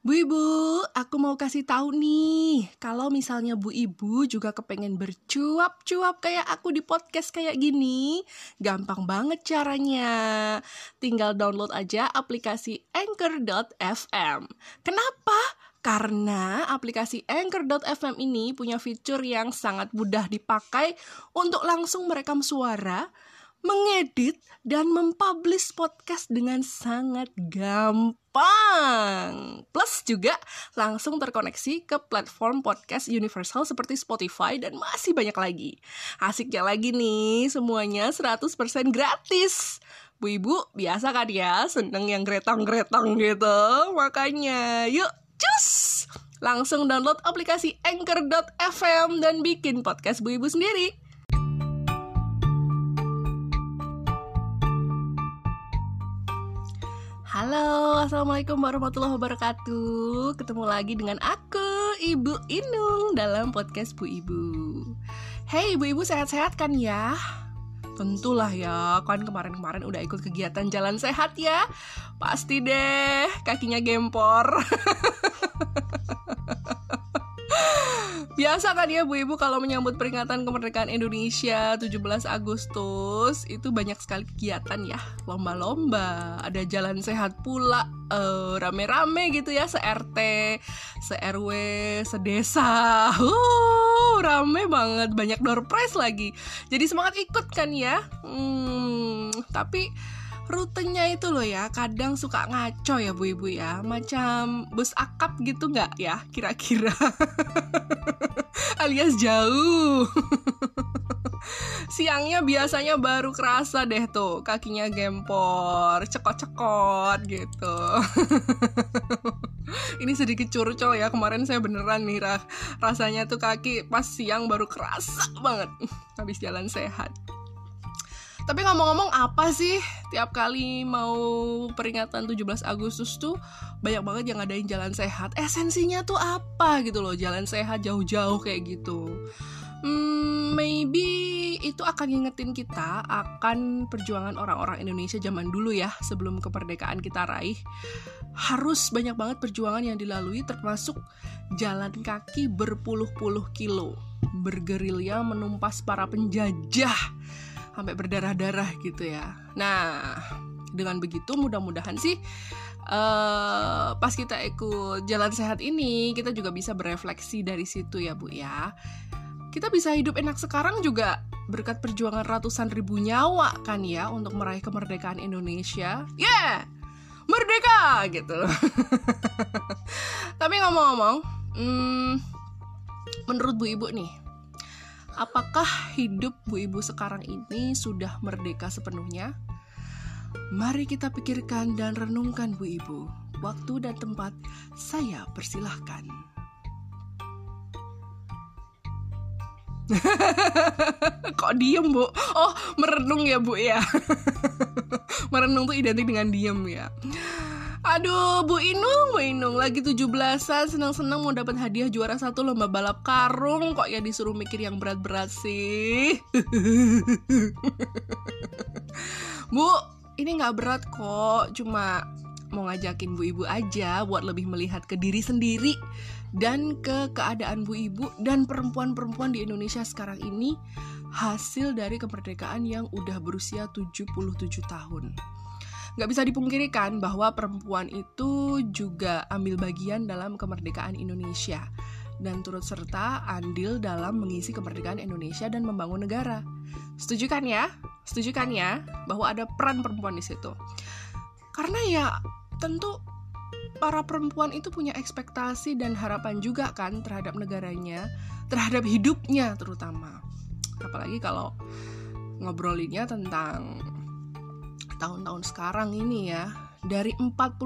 Bu Ibu, aku mau kasih tahu nih, kalau misalnya Bu Ibu juga kepengen bercuap-cuap kayak aku di podcast kayak gini, gampang banget caranya. Tinggal download aja aplikasi Anchor.fm. Kenapa? Karena aplikasi Anchor.fm ini punya fitur yang sangat mudah dipakai untuk langsung merekam suara, mengedit dan mempublish podcast dengan sangat gampang. Plus juga langsung terkoneksi ke platform podcast universal seperti Spotify dan masih banyak lagi. Asiknya lagi nih, semuanya 100% gratis. Bu Ibu biasa kan ya, seneng yang gretang-gretang gitu. Makanya yuk cus! Langsung download aplikasi Anchor.fm dan bikin podcast Bu Ibu sendiri. Halo, Assalamualaikum warahmatullahi wabarakatuh. Ketemu lagi dengan aku, Ibu Inung Dalam podcast Bu Ibu. Hey Ibu Ibu sehat-sehat kan ya? Tentulah ya, kan kemarin-kemarin udah ikut kegiatan jalan sehat ya. Pasti deh, kakinya gempor Biasa kan ya Bu Ibu kalau menyambut peringatan kemerdekaan Indonesia 17 Agustus itu banyak sekali kegiatan ya. Lomba-lomba ada jalan sehat pula uh, rame-rame gitu ya se-RT se-RW se-desa. Uh, rame banget banyak door prize lagi. Jadi semangat ikut kan ya. Hmm, tapi rutenya itu loh ya kadang suka ngaco ya bu ibu ya. Macam bus akap gitu nggak ya kira-kira? Alias jauh. Siangnya biasanya baru kerasa deh tuh kakinya gempor cekot-cekot gitu. Ini sedikit curcol ya kemarin saya beneran nih rasanya tuh kaki pas siang baru kerasa banget. Habis jalan sehat tapi ngomong-ngomong apa sih tiap kali mau peringatan 17 Agustus tuh banyak banget yang ngadain jalan sehat. Esensinya tuh apa gitu loh jalan sehat jauh-jauh kayak gitu. Hmm, maybe itu akan ngingetin kita akan perjuangan orang-orang Indonesia zaman dulu ya sebelum kemerdekaan kita raih. Harus banyak banget perjuangan yang dilalui termasuk jalan kaki berpuluh-puluh kilo, bergerilya menumpas para penjajah sampai berdarah-darah gitu ya. Nah, dengan begitu mudah-mudahan sih uh, pas kita ikut jalan sehat ini kita juga bisa berefleksi dari situ ya Bu ya. Kita bisa hidup enak sekarang juga berkat perjuangan ratusan ribu nyawa kan ya untuk meraih kemerdekaan Indonesia. Yeah! Merdeka gitu. Tapi ngomong-ngomong, hmm, menurut Bu Ibu nih, Apakah hidup Bu Ibu sekarang ini sudah merdeka sepenuhnya? Mari kita pikirkan dan renungkan Bu Ibu. Waktu dan tempat saya persilahkan. Kok diem bu? Oh merenung ya bu ya Merenung tuh identik dengan diem ya Aduh, Bu Inung, Bu Inung. Lagi 17-an senang-senang mau dapat hadiah juara satu lomba balap karung. Kok ya disuruh mikir yang berat-berat sih. Bu, ini nggak berat kok, cuma mau ngajakin Bu Ibu aja buat lebih melihat ke diri sendiri dan ke keadaan Bu Ibu dan perempuan-perempuan di Indonesia sekarang ini. Hasil dari kemerdekaan yang udah berusia 77 tahun nggak bisa dipungkirikan bahwa perempuan itu juga ambil bagian dalam kemerdekaan Indonesia dan turut serta andil dalam mengisi kemerdekaan Indonesia dan membangun negara. Setuju kan ya? Setuju kan ya bahwa ada peran perempuan di situ? Karena ya tentu para perempuan itu punya ekspektasi dan harapan juga kan terhadap negaranya, terhadap hidupnya terutama. Apalagi kalau ngobrolinnya tentang tahun-tahun sekarang ini ya dari 45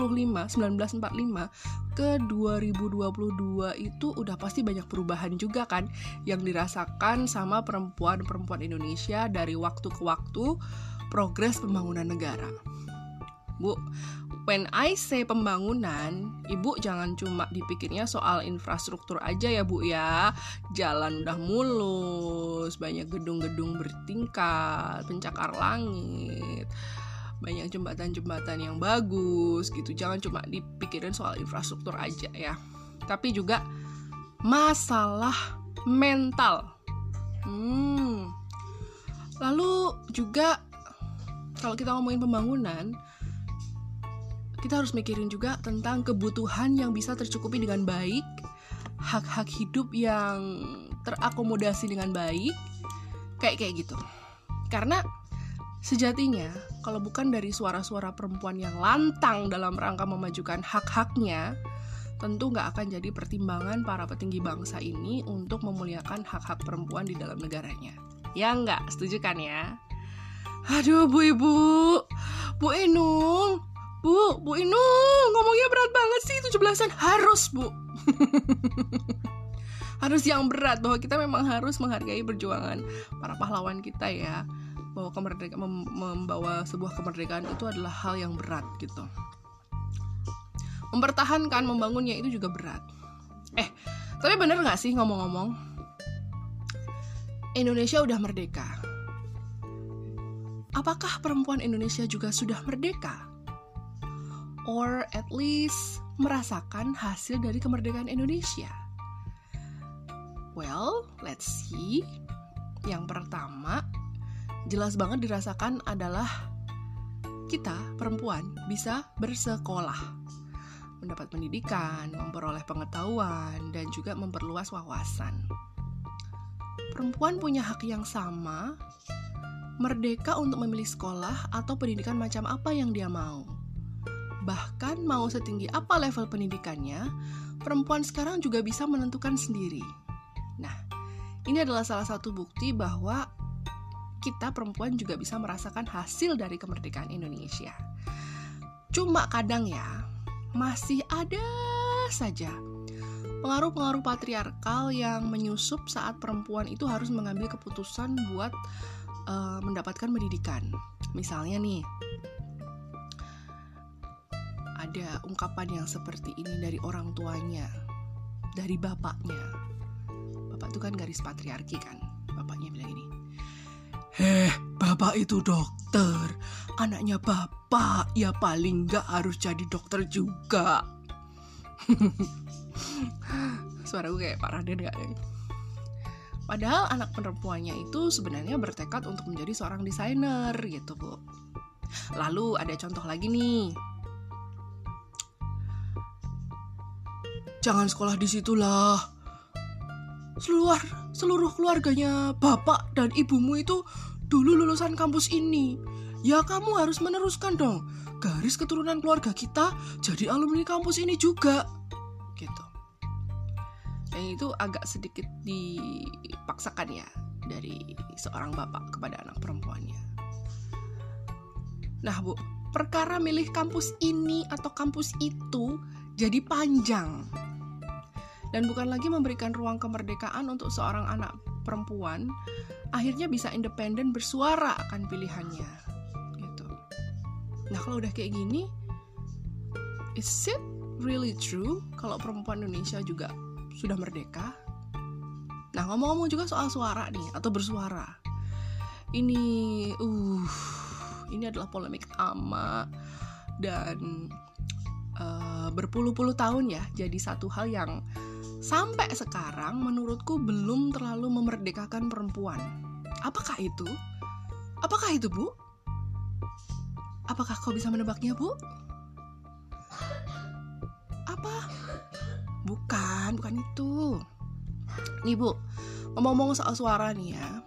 1945 ke 2022 itu udah pasti banyak perubahan juga kan yang dirasakan sama perempuan-perempuan Indonesia dari waktu ke waktu progres pembangunan negara. Bu, when I say pembangunan, Ibu jangan cuma dipikirnya soal infrastruktur aja ya Bu ya. Jalan udah mulus, banyak gedung-gedung bertingkat, pencakar langit banyak jembatan-jembatan yang bagus gitu. Jangan cuma dipikirin soal infrastruktur aja ya. Tapi juga masalah mental. Hmm. lalu juga kalau kita ngomongin pembangunan kita harus mikirin juga tentang kebutuhan yang bisa tercukupi dengan baik hak-hak hidup yang terakomodasi dengan baik kayak kayak gitu. Karena Sejatinya, kalau bukan dari suara-suara perempuan yang lantang dalam rangka memajukan hak-haknya, tentu nggak akan jadi pertimbangan para petinggi bangsa ini untuk memuliakan hak-hak perempuan di dalam negaranya. Ya nggak, setuju kan ya? Aduh, Bu Ibu, Bu Inung, Bu, Bu Inung, ngomongnya berat banget sih, 17-an harus, Bu. harus yang berat, bahwa kita memang harus menghargai perjuangan para pahlawan kita ya bahwa kemerdekaan mem membawa sebuah kemerdekaan itu adalah hal yang berat gitu. Mempertahankan membangunnya itu juga berat. Eh tapi bener nggak sih ngomong-ngomong? Indonesia udah merdeka. Apakah perempuan Indonesia juga sudah merdeka? Or at least merasakan hasil dari kemerdekaan Indonesia? Well let's see. Yang pertama jelas banget dirasakan adalah kita perempuan bisa bersekolah, mendapat pendidikan, memperoleh pengetahuan, dan juga memperluas wawasan. Perempuan punya hak yang sama, merdeka untuk memilih sekolah atau pendidikan macam apa yang dia mau. Bahkan mau setinggi apa level pendidikannya, perempuan sekarang juga bisa menentukan sendiri. Nah, ini adalah salah satu bukti bahwa kita perempuan juga bisa merasakan hasil dari kemerdekaan Indonesia. Cuma kadang ya, masih ada saja pengaruh-pengaruh patriarkal yang menyusup saat perempuan itu harus mengambil keputusan buat uh, mendapatkan pendidikan. Misalnya nih, ada ungkapan yang seperti ini dari orang tuanya, dari bapaknya. Bapak itu kan garis patriarki kan. Bapaknya bilang ini, Eh, bapak itu dokter. Anaknya bapak ya paling nggak harus jadi dokter juga. Suara gue kayak Pak Raden gak ya? Padahal anak perempuannya itu sebenarnya bertekad untuk menjadi seorang desainer gitu bu. Lalu ada contoh lagi nih. Jangan sekolah di situlah. Seluruh seluruh keluarganya bapak dan ibumu itu dulu lulusan kampus ini. Ya kamu harus meneruskan dong. Garis keturunan keluarga kita jadi alumni kampus ini juga. Gitu. Dan itu agak sedikit dipaksakan ya dari seorang bapak kepada anak perempuannya. Nah, Bu, perkara milih kampus ini atau kampus itu jadi panjang dan bukan lagi memberikan ruang kemerdekaan untuk seorang anak perempuan akhirnya bisa independen bersuara akan pilihannya gitu. Nah kalau udah kayak gini is it really true kalau perempuan Indonesia juga sudah merdeka? Nah ngomong-ngomong juga soal suara nih atau bersuara. Ini uh ini adalah polemik ama dan uh, berpuluh-puluh tahun ya jadi satu hal yang sampai sekarang menurutku belum terlalu memerdekakan perempuan. Apakah itu? Apakah itu, Bu? Apakah kau bisa menebaknya, Bu? Apa? Bukan, bukan itu. Nih, Bu. Ngomong-ngomong soal suara nih ya.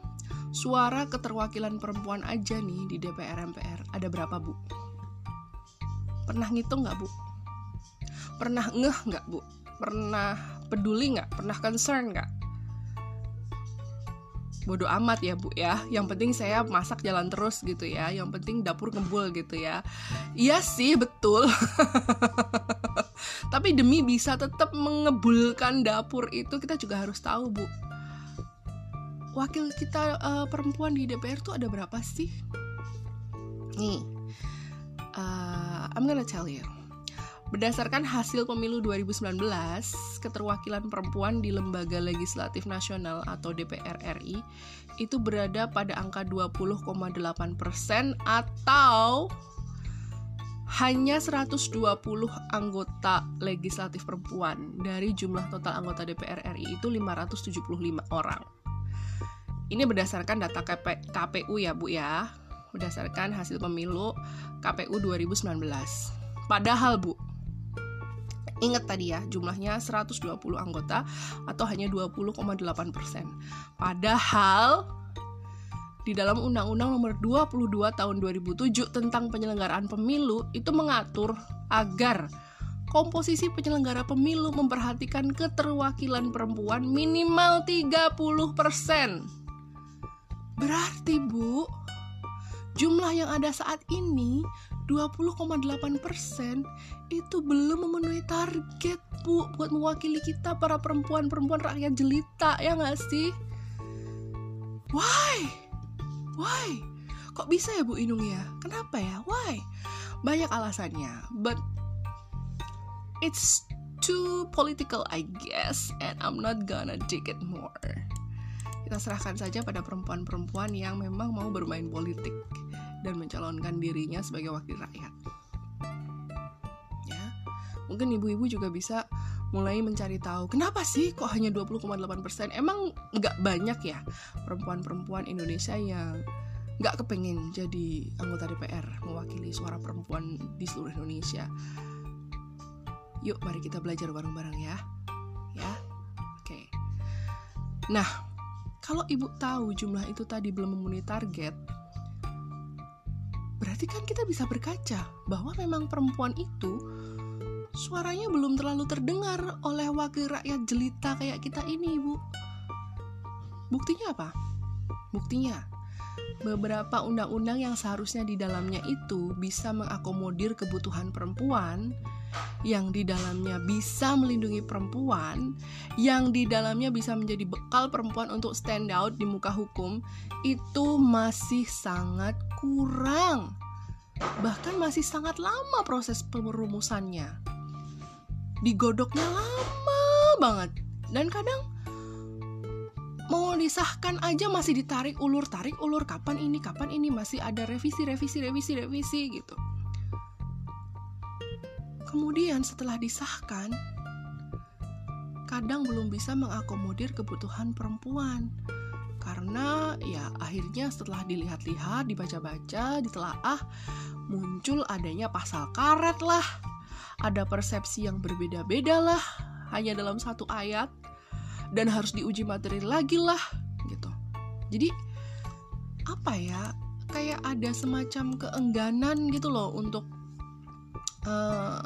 Suara keterwakilan perempuan aja nih di DPR MPR ada berapa, Bu? Pernah ngitung nggak, Bu? Pernah ngeh nggak, Bu? Pernah peduli nggak? Pernah concern nggak? Bodoh amat ya bu ya. Yang penting saya masak jalan terus gitu ya. Yang penting dapur ngebul gitu ya. Iya sih betul. Tapi demi bisa tetap mengebulkan dapur itu kita juga harus tahu bu. Wakil kita uh, perempuan di DPR tuh ada berapa sih? Nih uh, I'm gonna tell you Berdasarkan hasil pemilu 2019, keterwakilan perempuan di Lembaga Legislatif Nasional atau DPR RI itu berada pada angka 20,8 persen atau hanya 120 anggota legislatif perempuan dari jumlah total anggota DPR RI itu 575 orang. Ini berdasarkan data KP, KPU ya Bu ya, berdasarkan hasil pemilu KPU 2019. Padahal Bu, Ingat tadi ya, jumlahnya 120 anggota atau hanya 20,8 persen. Padahal di dalam Undang-Undang Nomor 22 Tahun 2007 tentang penyelenggaraan pemilu itu mengatur agar komposisi penyelenggara pemilu memperhatikan keterwakilan perempuan minimal 30%. Berarti, Bu, jumlah yang ada saat ini 20,8% itu belum memenuhi target, Bu, buat mewakili kita para perempuan-perempuan rakyat jelita, ya nggak sih? Why? Why? Kok bisa ya Bu Inung ya? Kenapa ya? Why? Banyak alasannya, but it's too political I guess and I'm not gonna dig it more. Kita serahkan saja pada perempuan-perempuan yang memang mau bermain politik dan mencalonkan dirinya sebagai wakil rakyat. Ya, mungkin ibu-ibu juga bisa mulai mencari tahu kenapa sih kok hanya 20,8% emang nggak banyak ya perempuan-perempuan Indonesia yang nggak kepengen jadi anggota DPR mewakili suara perempuan di seluruh Indonesia? Yuk mari kita belajar bareng-bareng ya. Ya oke. Nah kalau ibu tahu jumlah itu tadi belum memenuhi target berarti kan kita bisa berkaca bahwa memang perempuan itu suaranya belum terlalu terdengar oleh wakil rakyat jelita kayak kita ini, Ibu. Buktinya apa? Buktinya, beberapa undang-undang yang seharusnya di dalamnya itu bisa mengakomodir kebutuhan perempuan, yang di dalamnya bisa melindungi perempuan, yang di dalamnya bisa menjadi bekal perempuan untuk stand out di muka hukum, itu masih sangat kurang. Bahkan masih sangat lama proses perumusannya. Digodoknya lama banget. Dan kadang mau disahkan aja masih ditarik ulur tarik ulur kapan ini kapan ini masih ada revisi revisi revisi revisi gitu kemudian setelah disahkan kadang belum bisa mengakomodir kebutuhan perempuan. Karena ya akhirnya setelah dilihat-lihat dibaca-baca ditelaah muncul adanya pasal karet lah. Ada persepsi yang berbeda-beda lah hanya dalam satu ayat. Dan harus diuji materi lagi lah gitu. Jadi apa ya kayak ada semacam keengganan gitu loh untuk uh,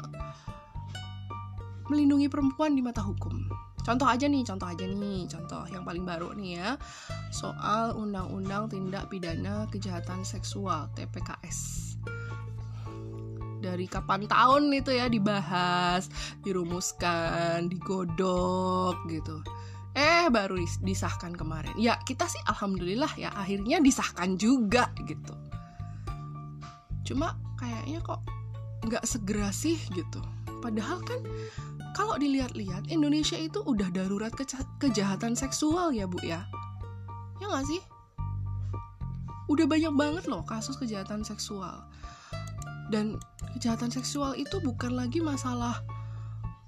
melindungi perempuan di mata hukum contoh aja nih contoh aja nih contoh yang paling baru nih ya soal undang-undang tindak pidana kejahatan seksual TPKS dari kapan tahun itu ya dibahas, dirumuskan, digodok gitu. Eh baru disahkan kemarin. Ya kita sih alhamdulillah ya akhirnya disahkan juga gitu. Cuma kayaknya kok nggak segera sih gitu. Padahal kan kalau dilihat-lihat Indonesia itu udah darurat ke kejahatan seksual ya bu ya. Ya nggak sih? Udah banyak banget loh kasus kejahatan seksual dan kejahatan seksual itu bukan lagi masalah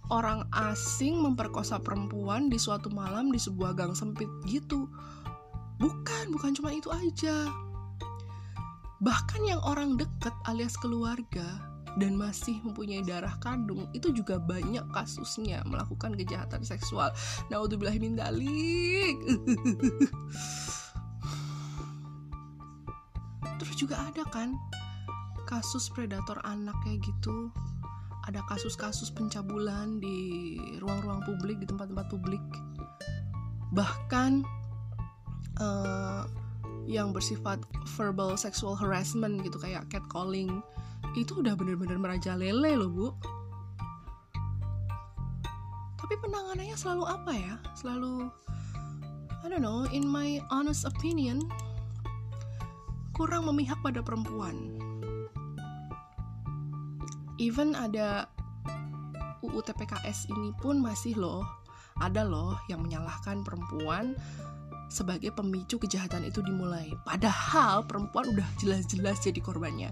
orang asing memperkosa perempuan di suatu malam di sebuah gang sempit gitu. Bukan, bukan cuma itu aja. Bahkan yang orang deket alias keluarga dan masih mempunyai darah kandung itu juga banyak kasusnya melakukan kejahatan seksual. Naudzubillahimin dalik. Terus juga ada kan kasus predator anak kayak gitu ada kasus-kasus pencabulan di ruang-ruang publik di tempat-tempat publik bahkan uh, yang bersifat verbal sexual harassment gitu kayak catcalling itu udah bener-bener merajalela loh bu. Tapi penanganannya selalu apa ya? Selalu I don't know in my honest opinion kurang memihak pada perempuan. Even ada UU TPKS ini pun masih loh ada loh yang menyalahkan perempuan sebagai pemicu kejahatan itu dimulai. Padahal perempuan udah jelas-jelas jadi korbannya.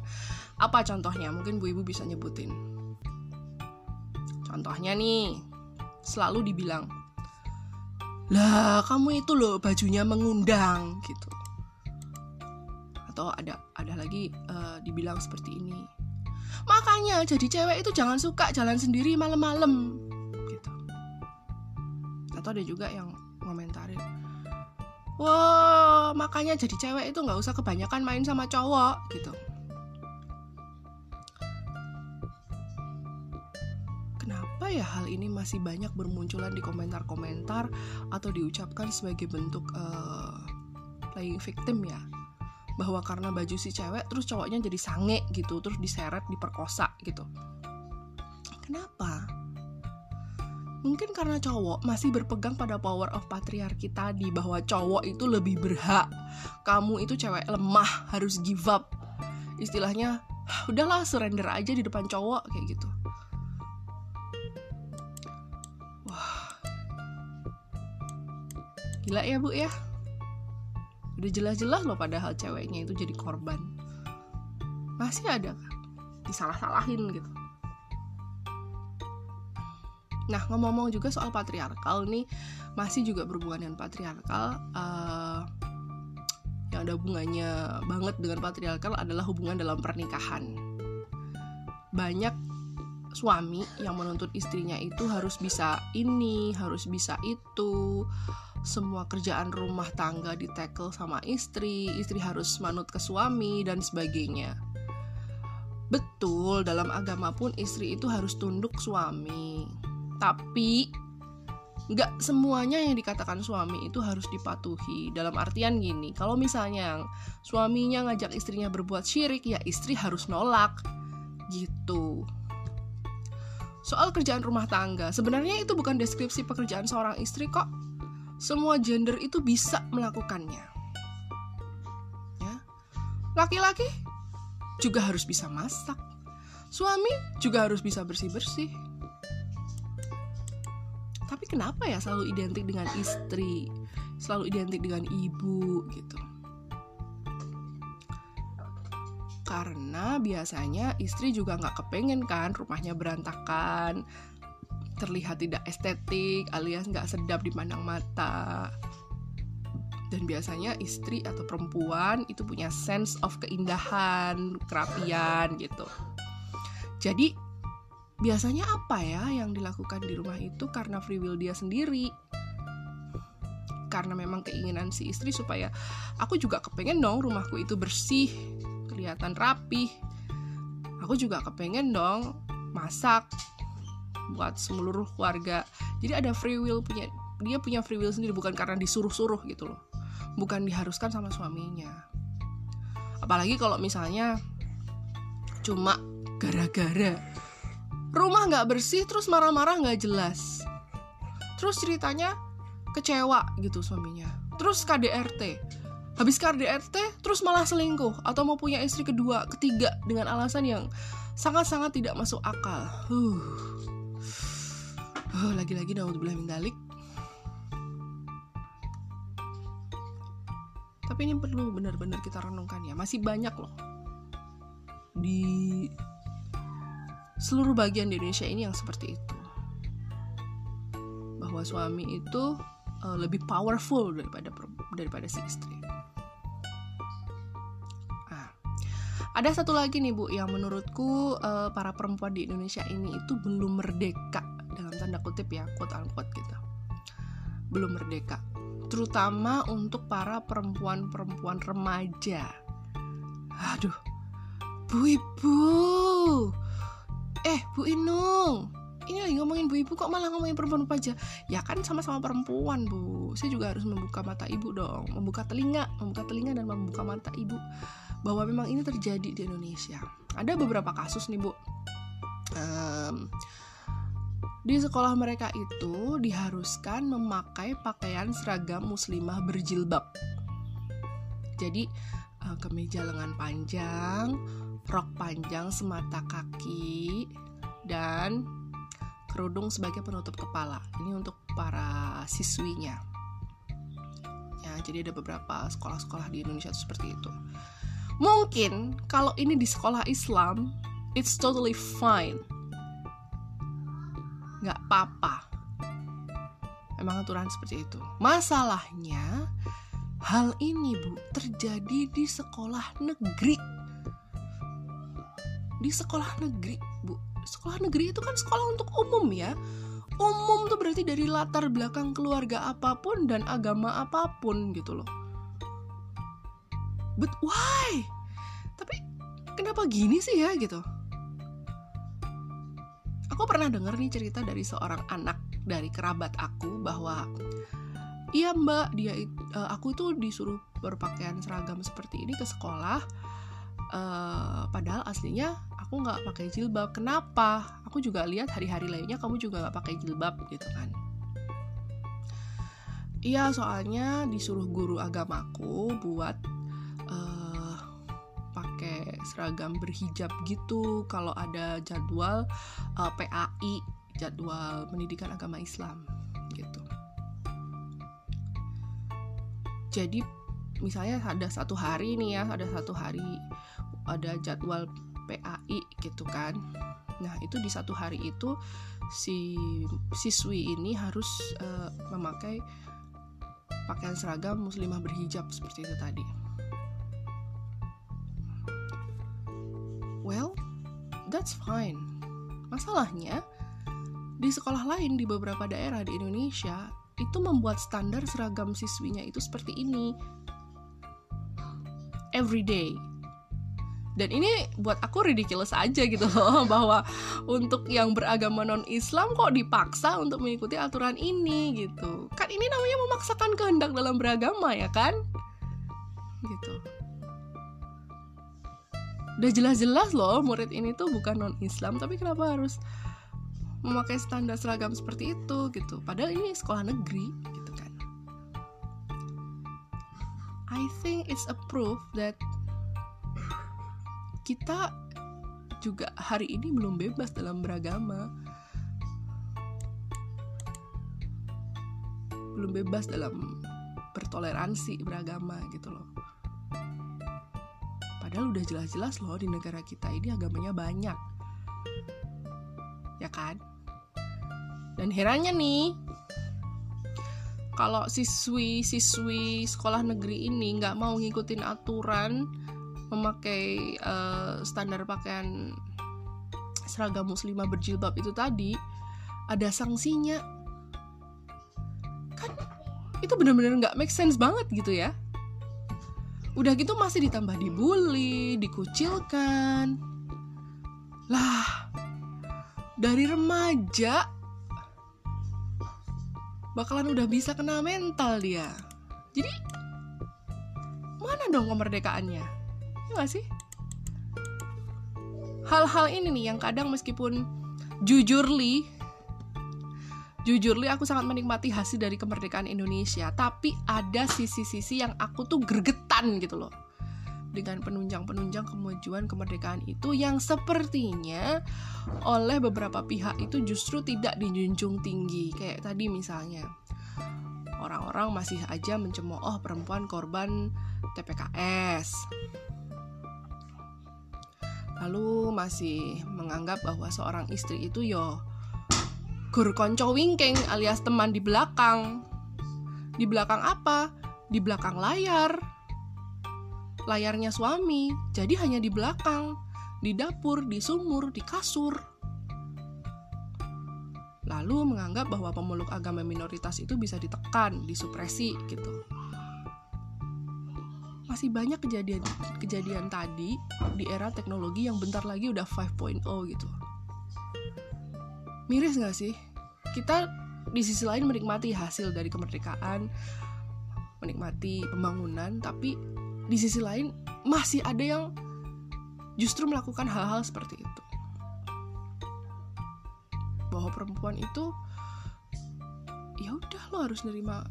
Apa contohnya? Mungkin Bu Ibu bisa nyebutin. Contohnya nih, selalu dibilang, lah kamu itu loh bajunya mengundang gitu. Atau ada ada lagi uh, dibilang seperti ini. Makanya jadi cewek itu jangan suka jalan sendiri malam-malam gitu. Atau ada juga yang ngomentarin, wah makanya jadi cewek itu nggak usah kebanyakan main sama cowok gitu. Kenapa ya hal ini masih banyak bermunculan di komentar-komentar atau diucapkan sebagai bentuk uh, playing victim ya? Bahwa karena baju si cewek terus cowoknya jadi sange gitu, terus diseret, diperkosa gitu. Kenapa? Mungkin karena cowok masih berpegang pada power of patriarki tadi bahwa cowok itu lebih berhak. Kamu itu cewek lemah, harus give up. Istilahnya, udahlah surrender aja di depan cowok kayak gitu. Gila ya bu ya Udah jelas-jelas loh padahal ceweknya itu jadi korban Masih ada kan? Disalah-salahin gitu Nah ngomong-ngomong juga soal patriarkal nih Masih juga berhubungan dengan patriarkal uh, Yang ada hubungannya banget dengan patriarkal adalah hubungan dalam pernikahan Banyak suami yang menuntut istrinya itu harus bisa ini, harus bisa itu, semua kerjaan rumah tangga ditekel sama istri, istri harus manut ke suami dan sebagainya. Betul, dalam agama pun istri itu harus tunduk suami. Tapi nggak semuanya yang dikatakan suami itu harus dipatuhi. Dalam artian gini, kalau misalnya suaminya ngajak istrinya berbuat syirik, ya istri harus nolak. Gitu. Soal kerjaan rumah tangga, sebenarnya itu bukan deskripsi pekerjaan seorang istri kok semua gender itu bisa melakukannya. Ya. Laki-laki juga harus bisa masak. Suami juga harus bisa bersih-bersih. Kenapa ya selalu identik dengan istri, selalu identik dengan ibu gitu? Karena biasanya istri juga nggak kepengen kan rumahnya berantakan, terlihat tidak estetik alias nggak sedap dipandang mata dan biasanya istri atau perempuan itu punya sense of keindahan, kerapian gitu. Jadi biasanya apa ya yang dilakukan di rumah itu karena free will dia sendiri. Karena memang keinginan si istri supaya aku juga kepengen dong rumahku itu bersih, kelihatan rapi. Aku juga kepengen dong masak, buat seluruh keluarga jadi ada free will punya dia punya free will sendiri bukan karena disuruh-suruh gitu loh bukan diharuskan sama suaminya apalagi kalau misalnya cuma gara-gara rumah nggak bersih terus marah-marah nggak jelas. Terus ceritanya kecewa gitu suaminya. Terus KDRT habis KDRT terus malah selingkuh atau mau punya istri kedua ketiga dengan alasan yang sangat-sangat tidak masuk akal. Oh, lagi-lagi naudzubillah min dalik tapi ini perlu benar-benar kita renungkan ya. Masih banyak loh. Di seluruh bagian di Indonesia ini yang seperti itu. Bahwa suami itu uh, lebih powerful daripada daripada si istri. Nah, ada satu lagi nih bu yang menurutku uh, para perempuan di Indonesia ini itu belum merdeka dalam tanda kutip ya quote unquote gitu. Belum merdeka. Terutama untuk para perempuan-perempuan remaja. Aduh. Bu ibu eh bu Inung. Ini lagi ngomongin bu ibu kok malah ngomongin perempuan remaja ya kan sama-sama perempuan bu. Saya juga harus membuka mata ibu dong. Membuka telinga membuka telinga dan membuka mata ibu. Bahwa memang ini terjadi di Indonesia. Ada beberapa kasus nih bu. Um, di sekolah mereka itu diharuskan memakai pakaian seragam muslimah berjilbab. Jadi uh, kemeja lengan panjang, rok panjang semata kaki, dan kerudung sebagai penutup kepala. Ini untuk para siswinya. Ya, jadi ada beberapa sekolah-sekolah di Indonesia seperti itu. Mungkin kalau ini di sekolah Islam it's totally fine. Nggak apa-apa. Emang aturan seperti itu. Masalahnya hal ini bu terjadi di sekolah negeri di sekolah negeri bu. Sekolah negeri itu kan sekolah untuk umum ya. Umum tuh berarti dari latar belakang keluarga apa pun dan agama apa pun gitu loh. But why? Tapi kenapa gini sih ya gitu? Aku pernah dengar nih cerita dari seorang anak dari kerabat aku bahwa iya mbak dia uh, aku itu disuruh berpakaian seragam seperti ini ke sekolah uh, padahal aslinya aku nggak pakai jilbab. Kenapa? Aku juga lihat hari-hari lainnya kamu juga nggak pakai jilbab gitu kan. Iya soalnya disuruh guru agamaku buat uh, pakai seragam berhijab gitu. Kalau ada jadwal uh, eh, PAI jadwal pendidikan agama Islam gitu. Jadi misalnya ada satu hari nih ya ada satu hari ada jadwal PAI gitu kan. Nah itu di satu hari itu si siswi ini harus uh, memakai pakaian seragam muslimah berhijab seperti itu tadi. Well that's fine. Masalahnya di sekolah lain di beberapa daerah di Indonesia itu membuat standar seragam siswinya itu seperti ini. Every day dan ini buat aku ridiculous aja gitu loh bahwa untuk yang beragama non Islam kok dipaksa untuk mengikuti aturan ini gitu. Kan ini namanya memaksakan kehendak dalam beragama ya kan? Gitu. Udah jelas-jelas loh murid ini tuh bukan non Islam tapi kenapa harus memakai standar seragam seperti itu gitu? Padahal ini sekolah negeri gitu kan. I think it's a proof that kita juga hari ini belum bebas dalam beragama. Belum bebas dalam bertoleransi beragama gitu loh. Padahal udah jelas-jelas loh di negara kita ini agamanya banyak. Ya kan? Dan herannya nih kalau siswi-siswi sekolah negeri ini nggak mau ngikutin aturan memakai uh, standar pakaian seragam muslimah berjilbab itu tadi ada sanksinya. Kan itu bener-bener nggak make sense banget gitu ya. Udah gitu masih ditambah dibully dikucilkan. Lah dari remaja bakalan udah bisa kena mental dia. Jadi mana dong kemerdekaannya gak sih? Hal-hal ini nih yang kadang meskipun jujur li jujur li aku sangat menikmati hasil dari kemerdekaan Indonesia tapi ada sisi-sisi yang aku tuh gergetan gitu loh. Dengan penunjang-penunjang kemajuan kemerdekaan itu yang sepertinya oleh beberapa pihak itu justru tidak dijunjung tinggi. Kayak tadi misalnya orang-orang masih aja mencemooh perempuan korban TPKS lalu masih menganggap bahwa seorang istri itu yo gur konco wingking alias teman di belakang. Di belakang apa? Di belakang layar. Layarnya suami jadi hanya di belakang di dapur di sumur di kasur. Lalu menganggap bahwa pemeluk agama minoritas itu bisa ditekan disupresi gitu masih banyak kejadian kejadian tadi di era teknologi yang bentar lagi udah 5.0 gitu. Miris gak sih? Kita di sisi lain menikmati hasil dari kemerdekaan menikmati pembangunan tapi di sisi lain masih ada yang justru melakukan hal-hal seperti itu. Bahwa perempuan itu ya udah lo harus nerima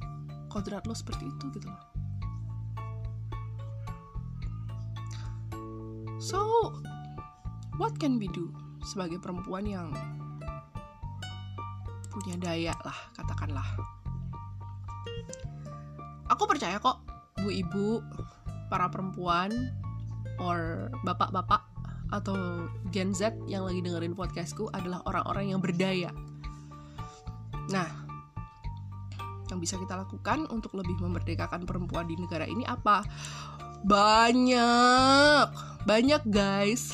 kodrat lo seperti itu gitu loh So, what can we do sebagai perempuan yang punya daya lah, katakanlah. Aku percaya kok bu ibu para perempuan or bapak-bapak atau Gen Z yang lagi dengerin podcastku adalah orang-orang yang berdaya. Nah, yang bisa kita lakukan untuk lebih memerdekakan perempuan di negara ini apa? Banyak, banyak guys.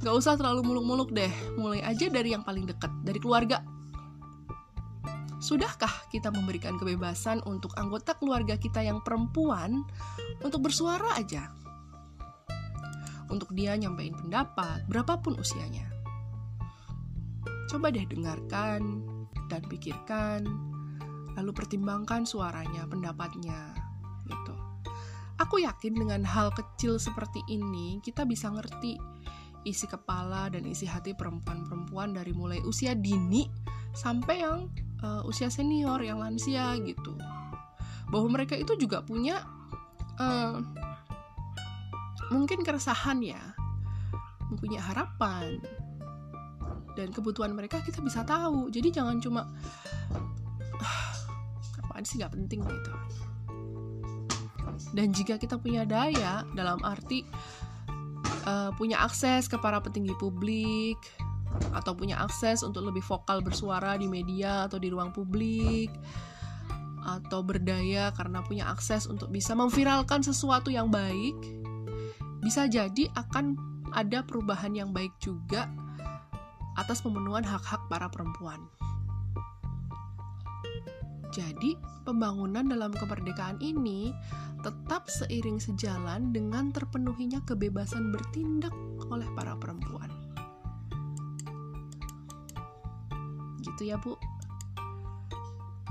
Gak usah terlalu muluk-muluk deh, mulai aja dari yang paling dekat, dari keluarga. Sudahkah kita memberikan kebebasan untuk anggota keluarga kita yang perempuan untuk bersuara aja? untuk dia nyampein pendapat, berapapun usianya. Coba deh dengarkan dan pikirkan, lalu pertimbangkan suaranya, pendapatnya, gitu. Aku yakin dengan hal kecil seperti ini, kita bisa ngerti isi kepala dan isi hati perempuan-perempuan dari mulai usia dini sampai yang uh, usia senior, yang lansia gitu. Bahwa mereka itu juga punya uh, mungkin keresahan ya mempunyai harapan dan kebutuhan mereka kita bisa tahu jadi jangan cuma apaan sih nggak penting gitu dan jika kita punya daya dalam arti uh, punya akses ke para petinggi publik atau punya akses untuk lebih vokal bersuara di media atau di ruang publik atau berdaya karena punya akses untuk bisa memviralkan sesuatu yang baik bisa jadi akan ada perubahan yang baik juga atas pemenuhan hak-hak para perempuan. Jadi, pembangunan dalam kemerdekaan ini tetap seiring sejalan dengan terpenuhinya kebebasan bertindak oleh para perempuan. Gitu ya, Bu.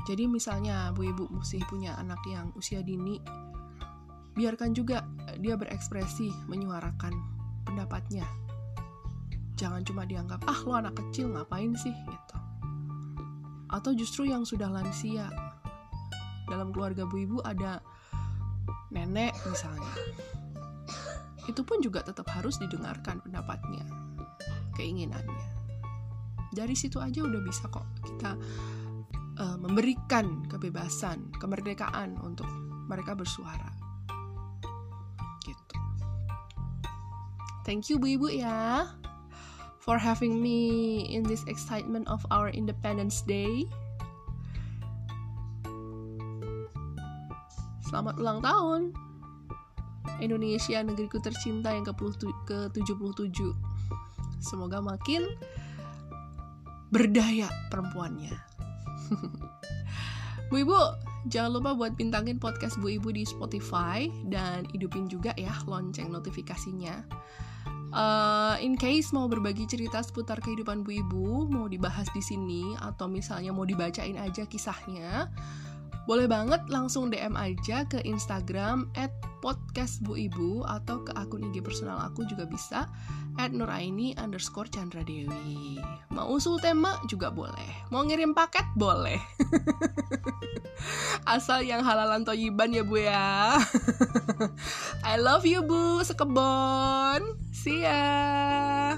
Jadi misalnya Bu Ibu mesti punya anak yang usia dini biarkan juga dia berekspresi, menyuarakan pendapatnya. Jangan cuma dianggap, ah lo anak kecil ngapain sih gitu. Atau justru yang sudah lansia. Dalam keluarga bu ibu ada nenek misalnya. Itu pun juga tetap harus didengarkan pendapatnya, keinginannya. Dari situ aja udah bisa kok kita uh, memberikan kebebasan, kemerdekaan untuk mereka bersuara. Thank you Bu Ibu ya for having me in this excitement of our Independence Day. Selamat ulang tahun Indonesia negeriku tercinta yang ke-77. Semoga makin berdaya perempuannya. Bu Ibu, jangan lupa buat bintangin podcast Bu Ibu di Spotify dan hidupin juga ya lonceng notifikasinya Uh, in case mau berbagi cerita seputar kehidupan Bu Ibu, mau dibahas di sini atau misalnya mau dibacain aja kisahnya, boleh banget langsung DM aja ke Instagram at podcast Bu Ibu atau ke akun IG personal aku juga bisa at nuraini underscore Chandra Dewi. Mau usul tema juga boleh. Mau ngirim paket boleh. Asal yang halalan toyiban ya Bu ya. I love you Bu sekebon. See ya.